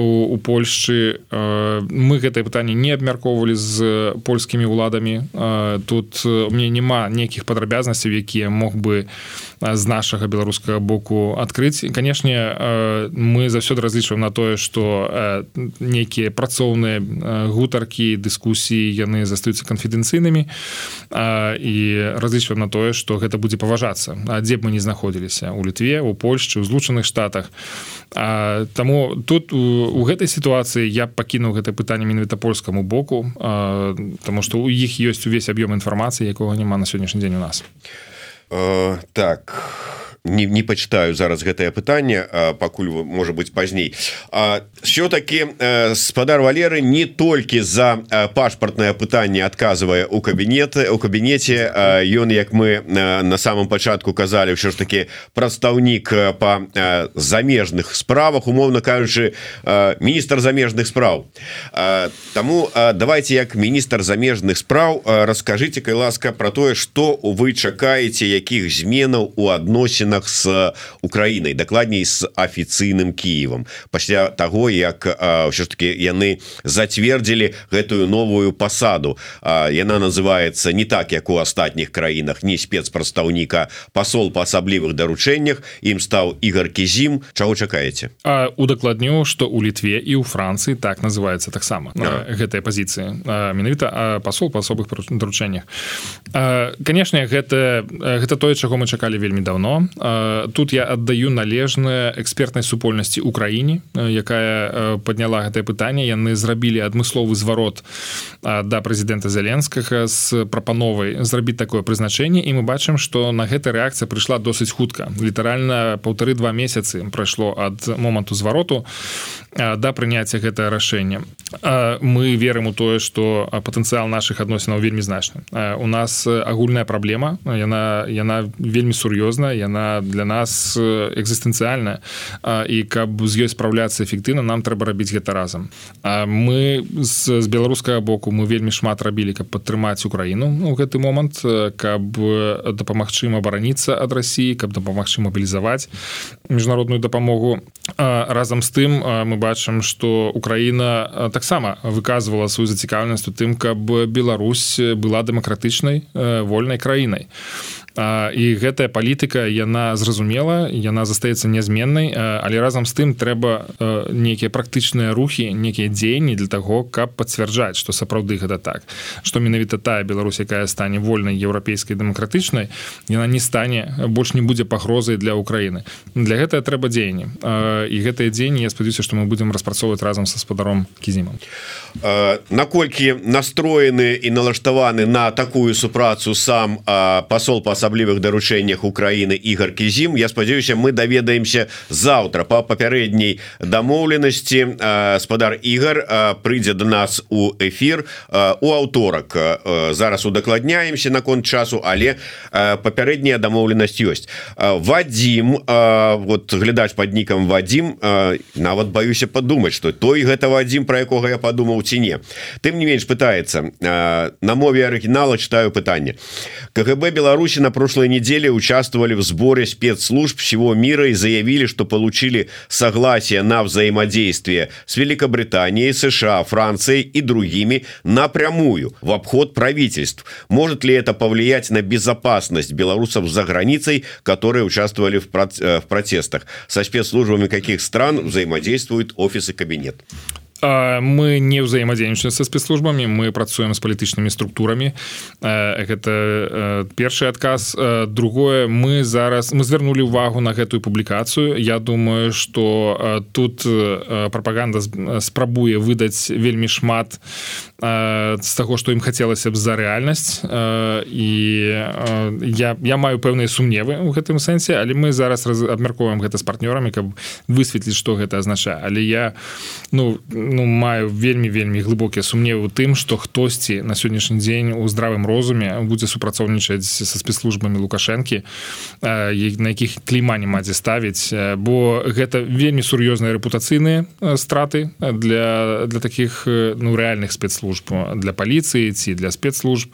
у, у Польшчы мы гэтае пытанне не абмяркоўвалі з польскімі ўладамі тут мне няма нейкіх падрабязнасцяў якія мог бы з нашага беларускага боку адкрыць. Канешне мы заўсёды разлічваем на тое што нейкія працоўныя гутаркі дыскусіі яны застаюцца канфідэнцыйнымі і разлічваем на тое што гэта будзе паважацца. А дзе б мы не знаходзіліся? У літве у Польшчы ў злучаных штатах. Таму тут у гэтай сітуацыі я пакінуў гэта пытанне менавіта польскаму боку Таму што у іх ёсць увесь аб'ём інфармацыі якога няма на сённяшні дзень у нас. Uh, так не, не пачытаю зараз гэтае пытанне пакуль можа быть пазней. Все-таки спадар валеры не толькі за пашпартнае пытанне адказвае у кабінеты у кабінеце ён як мы на самом пачатку казалі ўсё ж таки прадстаўнік по замежных справах умоўно кажучы міністр замежных спраў. Таму давайте як міністр замежных спраў расскажите кай ласка про тое что вы чакаеце якіх зменаў у адносінах адносінах с Украінай дакладней с афіцыйным Киевом пасля того як ўсё ж таки яны зацвердзілі гэтую новую пасаду. Яна называется не так як у астатніх краінах не спецпрадстаўніка посол по асаблівых даручэннях ім стаў Ігор кізім чаго чакаеце? Удакладню что у літве і у Францыі так называется таксама гэтая пазіцыя менавіта посол по асобых даручэннях. Канешне гэта гэта тое чаго мы чакалі вельмі давно тут я аддаю належнае экспертнай супольнасці Украіне якая подняла гэтае пытанне. Яны зрабілі адмысловы зварот да прэзідэнта зяленскага з прапановай зрабіць такое прызначэнне. І мы бачым што на гэта рэакцыя прыйшла досыць хутка. Літаральна паўтары-два месяцы прайшло ад моманту звароту да прыняцця гэтае рашэнне. Мы верым у тое што патэнцыял наших адносінаў вельмі значны. У нас агульная праблема. Яна яна вельмі сур'ёзна яна для нас экзістэнцыяльная і каб з ёй спраўляцца эфектыўна нам трэба рабіць гэта разам мы з, з беларускага боку мы вельмі шмат рабілі каб падтрымаць украіну у гэты момант каб дапамагчы абараніцца ад рассіі каб дапамагчы мабілізаваць міжнародную дапамогу. Разам з тым мы бачым что Украіна таксама выказывала сваю зацікаўнасць у тым каб Беларусь была дэмакратычнай вольнай краінай і гэтая палітыка яна зразумела яна застаецца нязменнай але разам з тым трэба нейкія практычныя рухі некія дзеянні для таго каб пацвярджаць што сапраўды гэта так. Што менавіта тая Беларусь якая стане вольнай еўрапейскай дэмакратычнай яна не стане больш не будзе пагрозай для Украіны. Для гэтага трэба дзеянні. І гэтыя дзеянні я спадзяюся што мы будзем распрацоўваць разам са спадаром кізімам. Наколькі настроены і налаштаваны на такую супрацу сам пасол па асаблівых даручэннях Украіны Ігор кізім Я спадзяюся мы даведаемся заўтра по папярэдняй дамоўленасці спадар Ігар прыйдзе до нас у эфир у аўторак зараз удакладняемся наконт часу але папярэдняя дамоўленасць ёсць Вадзім вот глядач под нікам Вадзім нават баюся падумаць что той гэта Вадзім про якога я подумаў ці не тым не менш пытается на мове оригинала читаю пытанне КГБ Беларуси на прошлой неделе участвовали в сборе спецслужб всего мира и заявили что получили согласие на взаимодействие с Великобританией США Францией и другими напрямую в обход правительств. Может ли это повлиять на безопасность белорусов за границей которые участвовали в, в протестах? Со спецслужбами каких стран взаимодействуют офисы кабинет мы не ўзаемадзейнічаем са спецслужбамі мы працуем з палітычнымі структурамі гэта першы адказ другое мы зараз мы звярнулі ўвагу на гэтую публікацыю Я думаю что тут прапаганда спрабуе выдаць вельмі шмат з таго што ім хацелася б за рэальнасць і я я маю пэўныя сумневы ў гэтым сэнсе але мы зараз абмяркоўваем гэта з партнёрамі каб высветліць што гэта азначае але я ну ну маю вельмі вельмі глыбокія сумневы у тым што хтосьці на сённяшні дзень у здравым розуме будзе супрацоўнічаць са спецслужбамі лукашэнкі на якіх кліма не мадзе ставіць. Бо гэта вельмі сур'ёзныя рэпутацыйныя страты для для таких ну рэальных спецслужб. Для паліцыі ці для спецслужб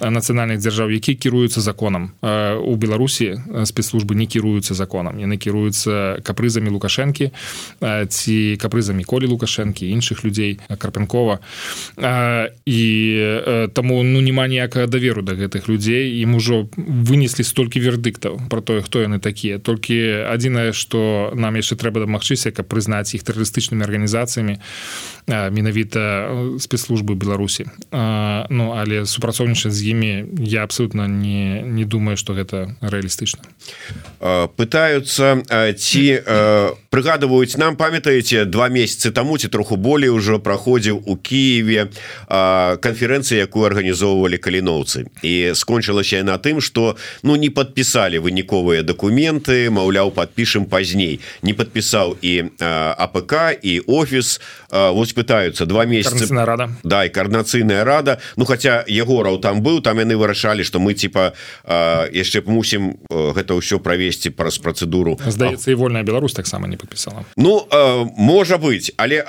нацыянальных дзяржаў які кіруюцца законам. У беларусі спецслужбы не кіруюцца законам. Яны кіруюцца капрызамі лукашэнкі ці капрызамі колі лукашэнкі іншых людзей карпянкова. І таму ну няма ніякага даверу да гэтых людзей. Ім ужо вынеслі столькі вердыктаў про тое хто яны такія. Толькі адзінае што нам яшчэ трэба дамагчыся каб прызнаць іх тэрарыстычнымі арганізацыямі менавіта спецслужбы беларусі. Ну але супрацоўнічаць з імі я абсолютно не не думаю что гэта рэалістычна. Пытаются ці прыгадываюць нам памятаеце два месяцы таму ці троху болей ўжо праходзіў у Киеве канферэнцыі якую арганізоўвалі каліноўцы і скончылася на тым что ну не подпісалі выніковыя документы Маўляў подпішем пазней не подпісаў і АПК і офіс вось пытаются два месяца. Рада. Да і коорднацыйная рада. Ну хотя егораў там быў там яны вырашалі что мы типа яшчэ мусім гэта ўсё правесці праз працэдуру здаецца і вольная Беларусь таксама не подпісала Ну можа быть але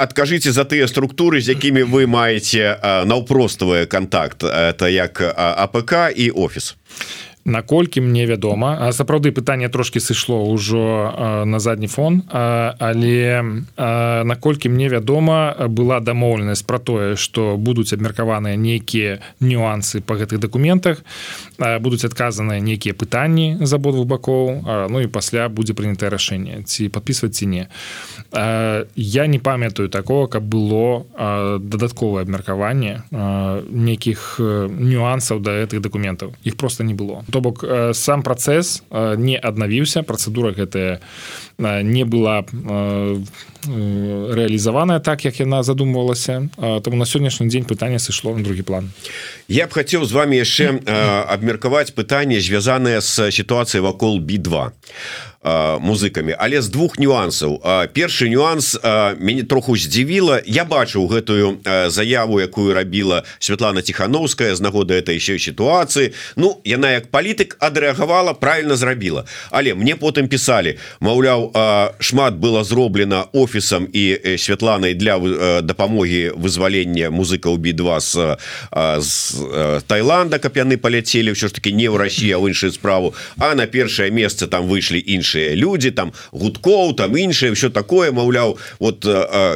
адкажыце за тыя структуры з якімі вы маеце наўпроставыя контакт это як АПК і офіс наколькі мне вядома а сапраўды пытанне трошки сышло ўжо на задні фон але наколькі мне вядома была дамоўленасць про тое что будуць абмеркаваныя нейкія нюансы по гэтых документах будуць адказаныя нейкія пытанні з абодвух бакоў Ну і пасля будзе прынятае рашэнне ці подписывать ці не. Я не памятаю такого каб было дадатковае абмеркаванне нейкіх нюансаў да гэтых документаў іх просто не было то бок сам працэс не аднавіўся працэдура гэтая не была рэалізаваная так як яна задумвалася. Там на сённяшні дзень пытання сышло на другі план. Я б хацеў з вами яшчэ абмеркаваць пытанне звязанае з сітуацыяй вакол би2 музыкамі. Але з двух нюансаў. Першы нюанс мяне троху здзівіла. Я бачыў гэтую заяву якую рабіла Святлана тихохановская з нагоды этой еще сітуацыі. Ну яна як палітык адрэагавала правильно зрабіла. Але мне потым пісалі Маўляў шмат было зроблена офіс офісам і святланай для дапамогі вызвалення музыкаў би2 з, з Таиланда каб яны паляцелі ўсё ж таки не ў Росія ў іншую справу. А на першае месца там выйшлі іншыя люди там гудкоў там іншае все такое маўляў вот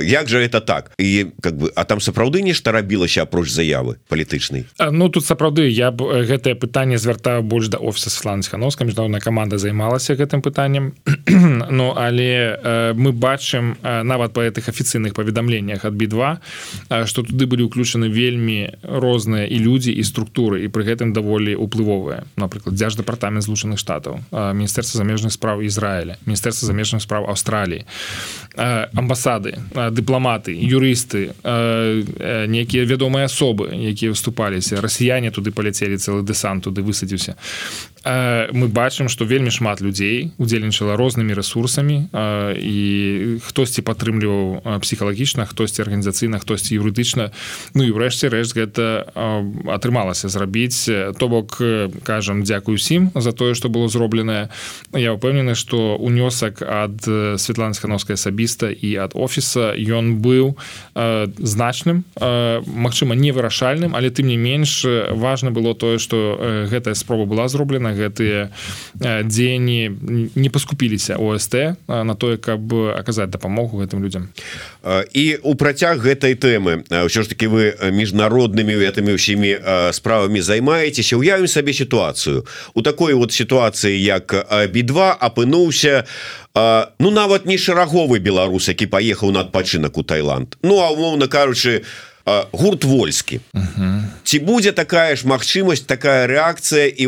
як же это так? І как бы а там сапраўды нешта рабілася апроч заявы палітычнай? Ну тут сапраўды я б гэтае пытанне звяртаю больш да офіса сланцьхановска міжнародная каманда займалася гэтым пытаннем. Ну але мы бачым нават па гэтых афіцыйных паведамленнях ад би2 что туды былі ўключаны вельмі розныя і людзі і структуры і пры гэтым даволі уплывовыя напрыклад дзяж дэпартамент злучаных штатаў міністэрства замежных справ Ізраіля міністэрства замежных справ Аўстраліі амбасады дыпламаты юрысты нейкія вядомыя асобы якія выступаліся расіяне туды паляцелі цэлы дэсант туды высадзіўся мы бачым что вельмі шмат людзей удзельнічала рознымі ресурсамі і хтосьці падтрымліваў псіхалагічна хтосьці арганізацыйна хтосьці юрыдычна. Ну і ўрэшце рэшт гэта атрымалася зрабіць. То бок кажам дзякую усім за тое что было зробленае. Я упэўнены что унёсак ад светланскановская асабіста і ад офіса ён быў значным Мачыма невырашальным але тым не менш важно было тое что гэтая спроба была зроблена гэтыя дзеянні не паскупіліся ОСТ на тое каб аказаць дапамогу гэтым людям і у працяг гэтай тэмы ўсё ж таки вы міжнароднымі гэтымі ўсімі справамі займаецеся уявім сабе сітуацыю. У такой вот сітуацыі як би2 апынуўся ну нават не шараговы беларус які паехаў на адпачынак у Таиланд Ну а умоўна кажучы у гурт вольскі ці будзе такая ж магчымасць такая рэакцыя і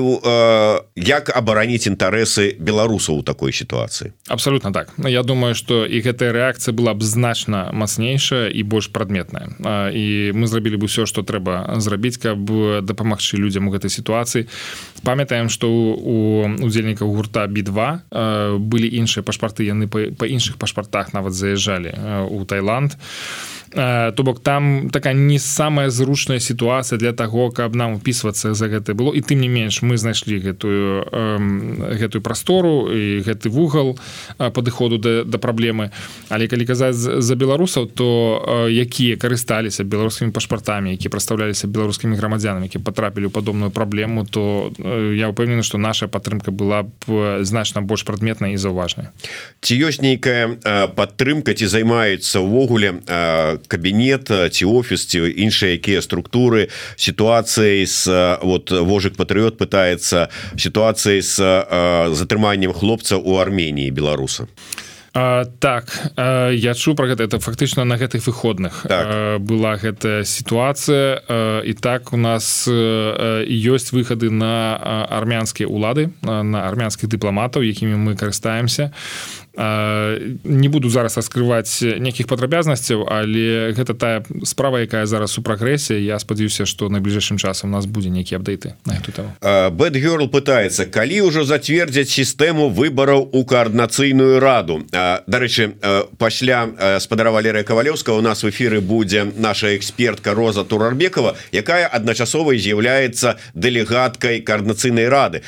як абараніць інтарэсы беларусаў у такой сітуацыі? Абсолютно так. Я думаю что і гэтая рэакцыя была б значна мацнейшая і больш прадметная. І мы зрабілі бы ўсё что трэба зрабіць каб дапамагчы людзям у гэтай сітуацыі. Памятаем что у удзельнікаў гурта би2 былі іншыя пашпарты яны па іншых пашпартах нават заязджалі у Таиланд то бок там такая не самая зручная сітуацыя для таго каб нам упісвацца за гэта было. І тым не менш мы знайшлі гэтую гэтую прастору і гэты вугал падыходу да, да праблемы. Але калі казаць за беларусаў то якія карысталіся беларускімі пашпартамі які прадстаўляліся беларускімі грамадзянамі які патрапілі ў падобную праблему то я ўпэўнены што наша падтрымка была б значна больш прадметная і заўважная. Ці ёсць нейкая падтрымка ці займаецца ўвогуле кабінет ці офіс ці іншыя якія структуры сітуацыі з вот вожык патрыот пытаецца сітуацыі з затрыманнем хлопца у Арменії беларуса А, так а, я чу про гэта это фактычна на гэтых выходных. Так. а, была гэтая сітуацыя і так у нас ёсць выхады на армянскія улады на армянскіх дыпламатаў якімі мы карыстаемся не буду зараз раскрываць нейкіх падрабязнасцяў але гэта тая справа якая зараз у прагрэсе. Я спадзяюся что найбліжэйшым часам у нас будзе нейкія апдейты на эту бэтгерл пытается калі ўжо зацвердзяць сістэму выбараў у коаарднацыйную раду. Дарэчы пасля спадара валерыя кавалёўска у нас в эфиры будзе наша экспертка роза турарбекова якая адначасова з'яўляецца дэлегаткай коаарднацыйнай рады.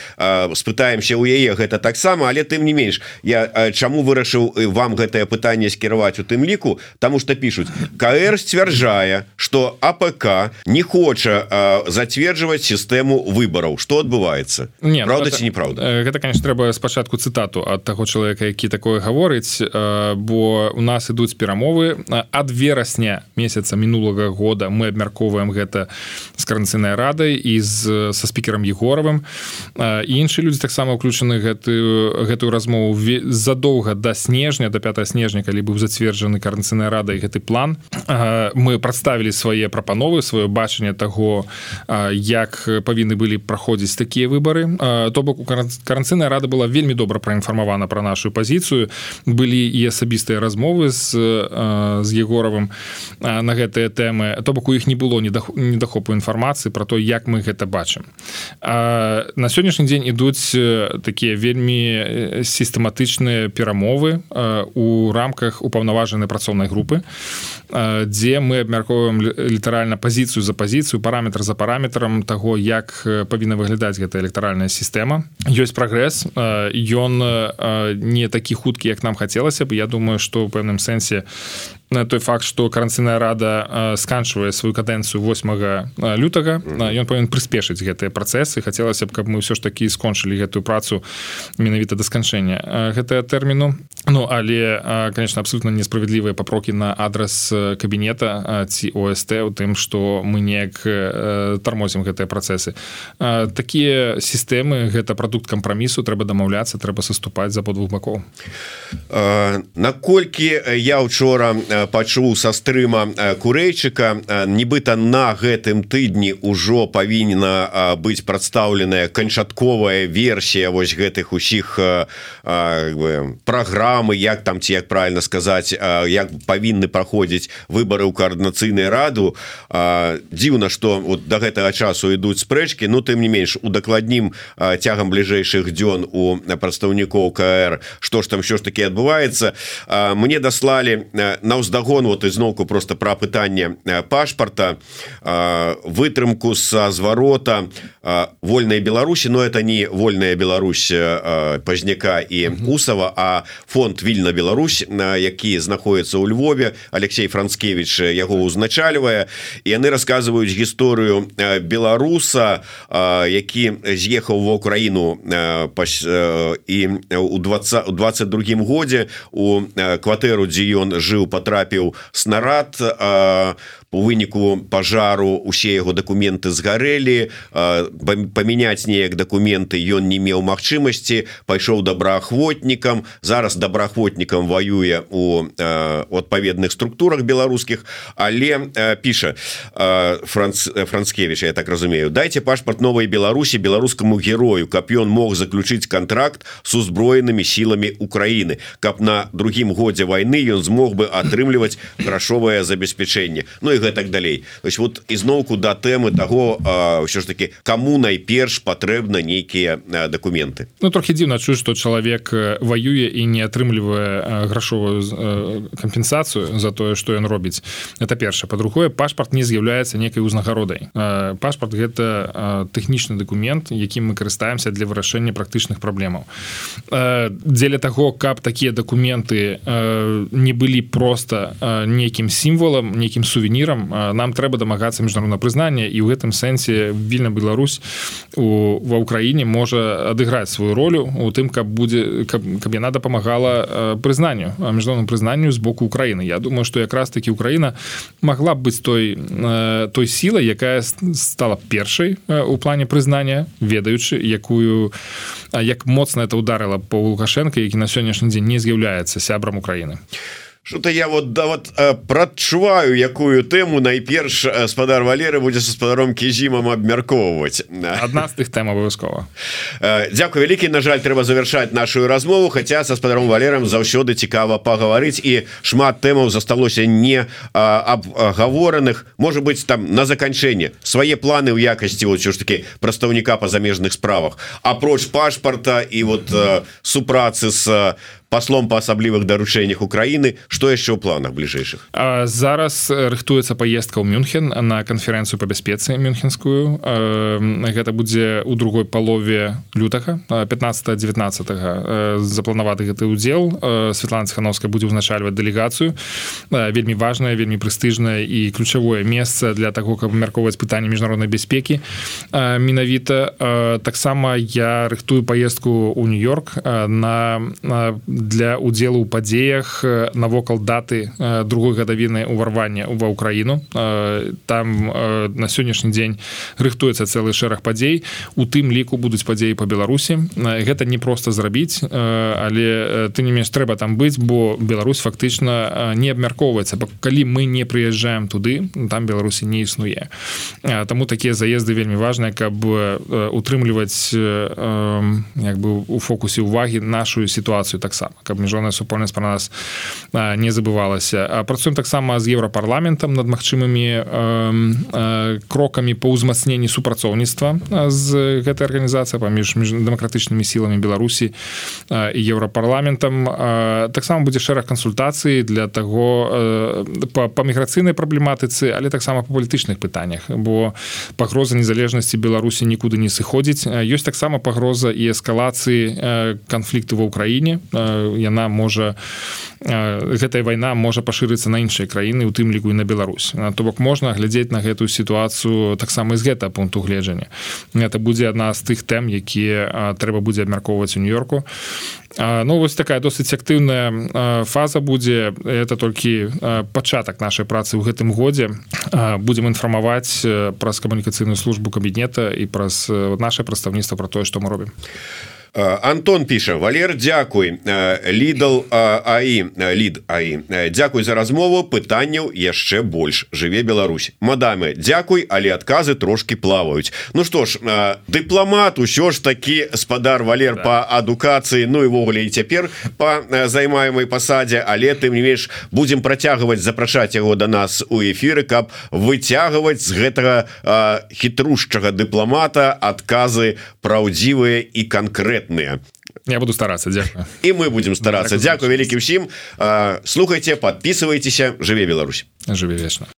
Спытаемся у яе гэта таксама але тым не менш я чаму чаму вырашыў вам гэтае пытанне скіраваць у тым ліку тому что пишутць КР сцвярджае что АПК не хоча зацверджваць сістэму выбараў что адбываецца? Не ну, правда ці неправда? гэта конечно трэба спачатку цытату от таго чалавека які такое гаворыць бо у нас ідуць перамовы ад верасня месяца мінулага года мы абмяркоўваем гэта з каранцыйнай радай і з са спікерам егоровым іншыя людзі таксама ўключаны гэтую гэтую размову. Задоўга да снежня до 5 снежня калі быў зацверджаны каранцыйная рада і гэты план. Мы прадставілі свае прапановы сваё бачанне таго як павінны былі праходзіць такія выбары то бок у каранцыйная рада была вельмі добра праінфармавана пра нашу пазіцыю былі і асабістыя размовы з з егоравым на гэтыя тэмы. То бок у іх не было недахопу інфармацыі про то як мы гэта бачым. На сённяшні дзень ідуць такія вельмі сістэматычныя перамоги перамовы у рамках упаўнаважанай працоўнай групы дзе мы абмяркоўваем літаральна пазіцыю за пазіцыю параметр за параметрам таго як павінна выглядаць гэта электаральная сістэма. Ёсць прагрэс ён не такі хуткі як нам хацелася б. Я думаю что у пэўным сэнсе на той факт что каранцыйная рада сканчвае сваю кадэнцыю 8 лютага ён павінен прыспешыць гэтыя працэсы. Хацелася б каб мы ўсё ж такі скончылі гэтую працу менавіта да сканчэння гэтага тэрміну. Ну але конечно абсолютно несправядлівыя папрокі на адрас кабінета ці ОСТ у тым что мы неяк тармозім гэтыя працэсы. Такія сістэмы гэта прадукт кампрамісу трэба дамаўляцца трэба саступаць за двух бакоў. Наколькі я учора пачуў са стрыма курэйчыка. Нібыта на гэтым тыдні ўжо павінна быць прадстаўленая канчатковая версія вось гэтых усіх праграмы як там ці як правильно сказаць як павінны праходзіць выборы ў каардынацыйную раду. Дзіўна что вот до гэтага часу ідуць спрэчки Ну тым не менш удакладнім цягам бліжэйшых дзён у прадстаўнікоў КР что ж там що ж таки адбываецца? Мне даслалі на ўздагон вот ізноўку просто пра пытанне пашпарта вытрымку са зварота вольная Беларусі но это не вольная Беларусь пазняка і усава а фонд вільна Беларусь на які знаходіцца ў Львове Алексей францкевич яго узначальвае і яны рассказываюць гісторыю беларуса які з'ехаў в Украіну і у 20 22 годзе у кватэру дзе ён жыў потрапіў снарад у выніку пожару усе яго документы згарэлі памяняць неяк документы ён не меў магчымасці пайшоў добраахвотнікам. Зараз добраахвотнікам воюе у адпаведных структурах беларускіх але піша франц францкевич я так разумею дайте пашпарт новой беларусі беларускаму герою каб ён мог заключыць контракт с узброенымі сіламі Украины каб на другім годзе войны ён змог бы атрымліваць грашовае забеспячэнне. Ну і гэтак далей. Ось вот ізноўку да тэмы того ўсё ж таки кому найперш патрэбна нейкія документы Ну трохі дзіўна чу что чалавек воюе і не атрымлівае грашовую кампенсацыю за тое что ён робіць. Это перша по-другое пашпарт не з'яўляецца некай узнагародай. Пашпарт гэта тэхнічны документ якім мы карыстаемся для вырашэння практычных праблемаў. Дзеля того каб такія документы не былі просто нейкім сімвалам нейкім сувенірам мірам нам трэба дамагацца міжнародна прызнання і ў гэтым сэнсе вільна Беларусь у ва ўкраіне можа адыграць сваю ролю у тым каб будзе каб, каб яна дапамагала прызнанню міжнародным прызнанню з боку Украіны Я думаю што якраз таки Украіна могла б быць той той сілай якая стала першай у плане прызнання ведаючы якую як моцна это ударыла по лукашенко які на сённяшні дзень не з'яўляецца сябрам Украіны что-то я вот да вот э, прадчуваю якую тэму найперш спадар валеры будзе са спадаром кізімам абмяркоўваць. Адна з тых тэм абавязкова. Дякую вялікі на жаль трэба завершаць нашу размову хотя са спадаром валерам заўсёды цікава пагаварыць і шмат тэмаў засталося не абгавораных. Может быть там на заканчэнне свае планы ў якасці вот ж таки прадстаўніка па замежных справах. Апроч пашпарта і вот супрацы с послом по асаблівых даручэннях Украіны что яшчэ ў планах бліжэйшых зараз рыхтуецца поездка ў мюнхен на канферэнцыю по бяспецы мюнхенскую. Гэта будзе у другой палове лютага 15 19 запланаваты гэты удзел Светлана цхановская будзе ўзначальваць дэлегацыю. Вельмі важная вельмі прэстыжнае і ключавое месца для того каб абмяркоўваць пытанне міжнароднай бяспекі менавіта. Таксама я рыхтую поездку ў нью-йорк на для удзелу ў падзеях навокал даты другой гадавіны ўварвання ва ўкраіну. Там на сённяшні дзень рыхтуецца цэлы шэраг падзей. У тым ліку будуць падзеі по беларусі. Гэта не просто зрабіць але ты не менш трэба там быць бо Беларусь фактычна не абмяркоўваецца. Калі мы не прыязджаем туды там беларусі не існуе. Таму такія заезды вельмі важныя каб утрымліваць як бы у фокусе увагі нашу сітуацыю таксама каб міжнародная супольнасць пра нас не забывалася. Працуем таксама з еўрапарламентам над магчымымі крокамі по ўзмацненні супрацоўніцтва з гэтай арганізацыі паміж дэмакратычнымі сіламі беларусі і еўрапарламентам. Таксама будзе шэраг кансультацыі для таго па, міграцыйнай праблематыцы але таксама па палітычных пытаннях бо пагроза незалежнасці беларусі нікуды не сыходзіць. Ёсць таксама пагроза і эскалацыі канфлікту ва ўкраіне яна можа гэтая вайна можа пашырыцца на іншыя краіны у тым ліку і на Беларусь. То бок можна глядзець на гэтую сітуацыю таксама з гэта пункту гледжання. Это будзе адна з тых тэм якія трэба будзе абмяркоўваць у нью-йорку. Ну вось такая досыць актыўная фаза будзе. Это толькі пачатак нашай працы ў гэтым годзе. Будзем інфармаваць праз камунікацыйную службу кабінета і праз наше прадстаўніцтва про тое што мы робім Антон піша Валер Дякуй лідал аі лід аі Дякуй за размову пытанняў яшчэ больш. Жыве Беларусь мадамы Дякуй але адказы трошки плаваюць Ну што ж дыпламат усё ж такі спадар Валер да. по адукацыі Ну івогуле і цяпер по займаемай пасадзе але ты не меш будем працягваць запрашаць яго до нас у эфиры каб выцягваць з гэтага хітрушчага дыпламата адказы праўдзівыя і канкрэтныя конкретные. Я буду стараться дзякую і мы будем стараться. Дякую вялікі ўсім слухайте подписывайтеся жыве Беларусь. Жыве вечна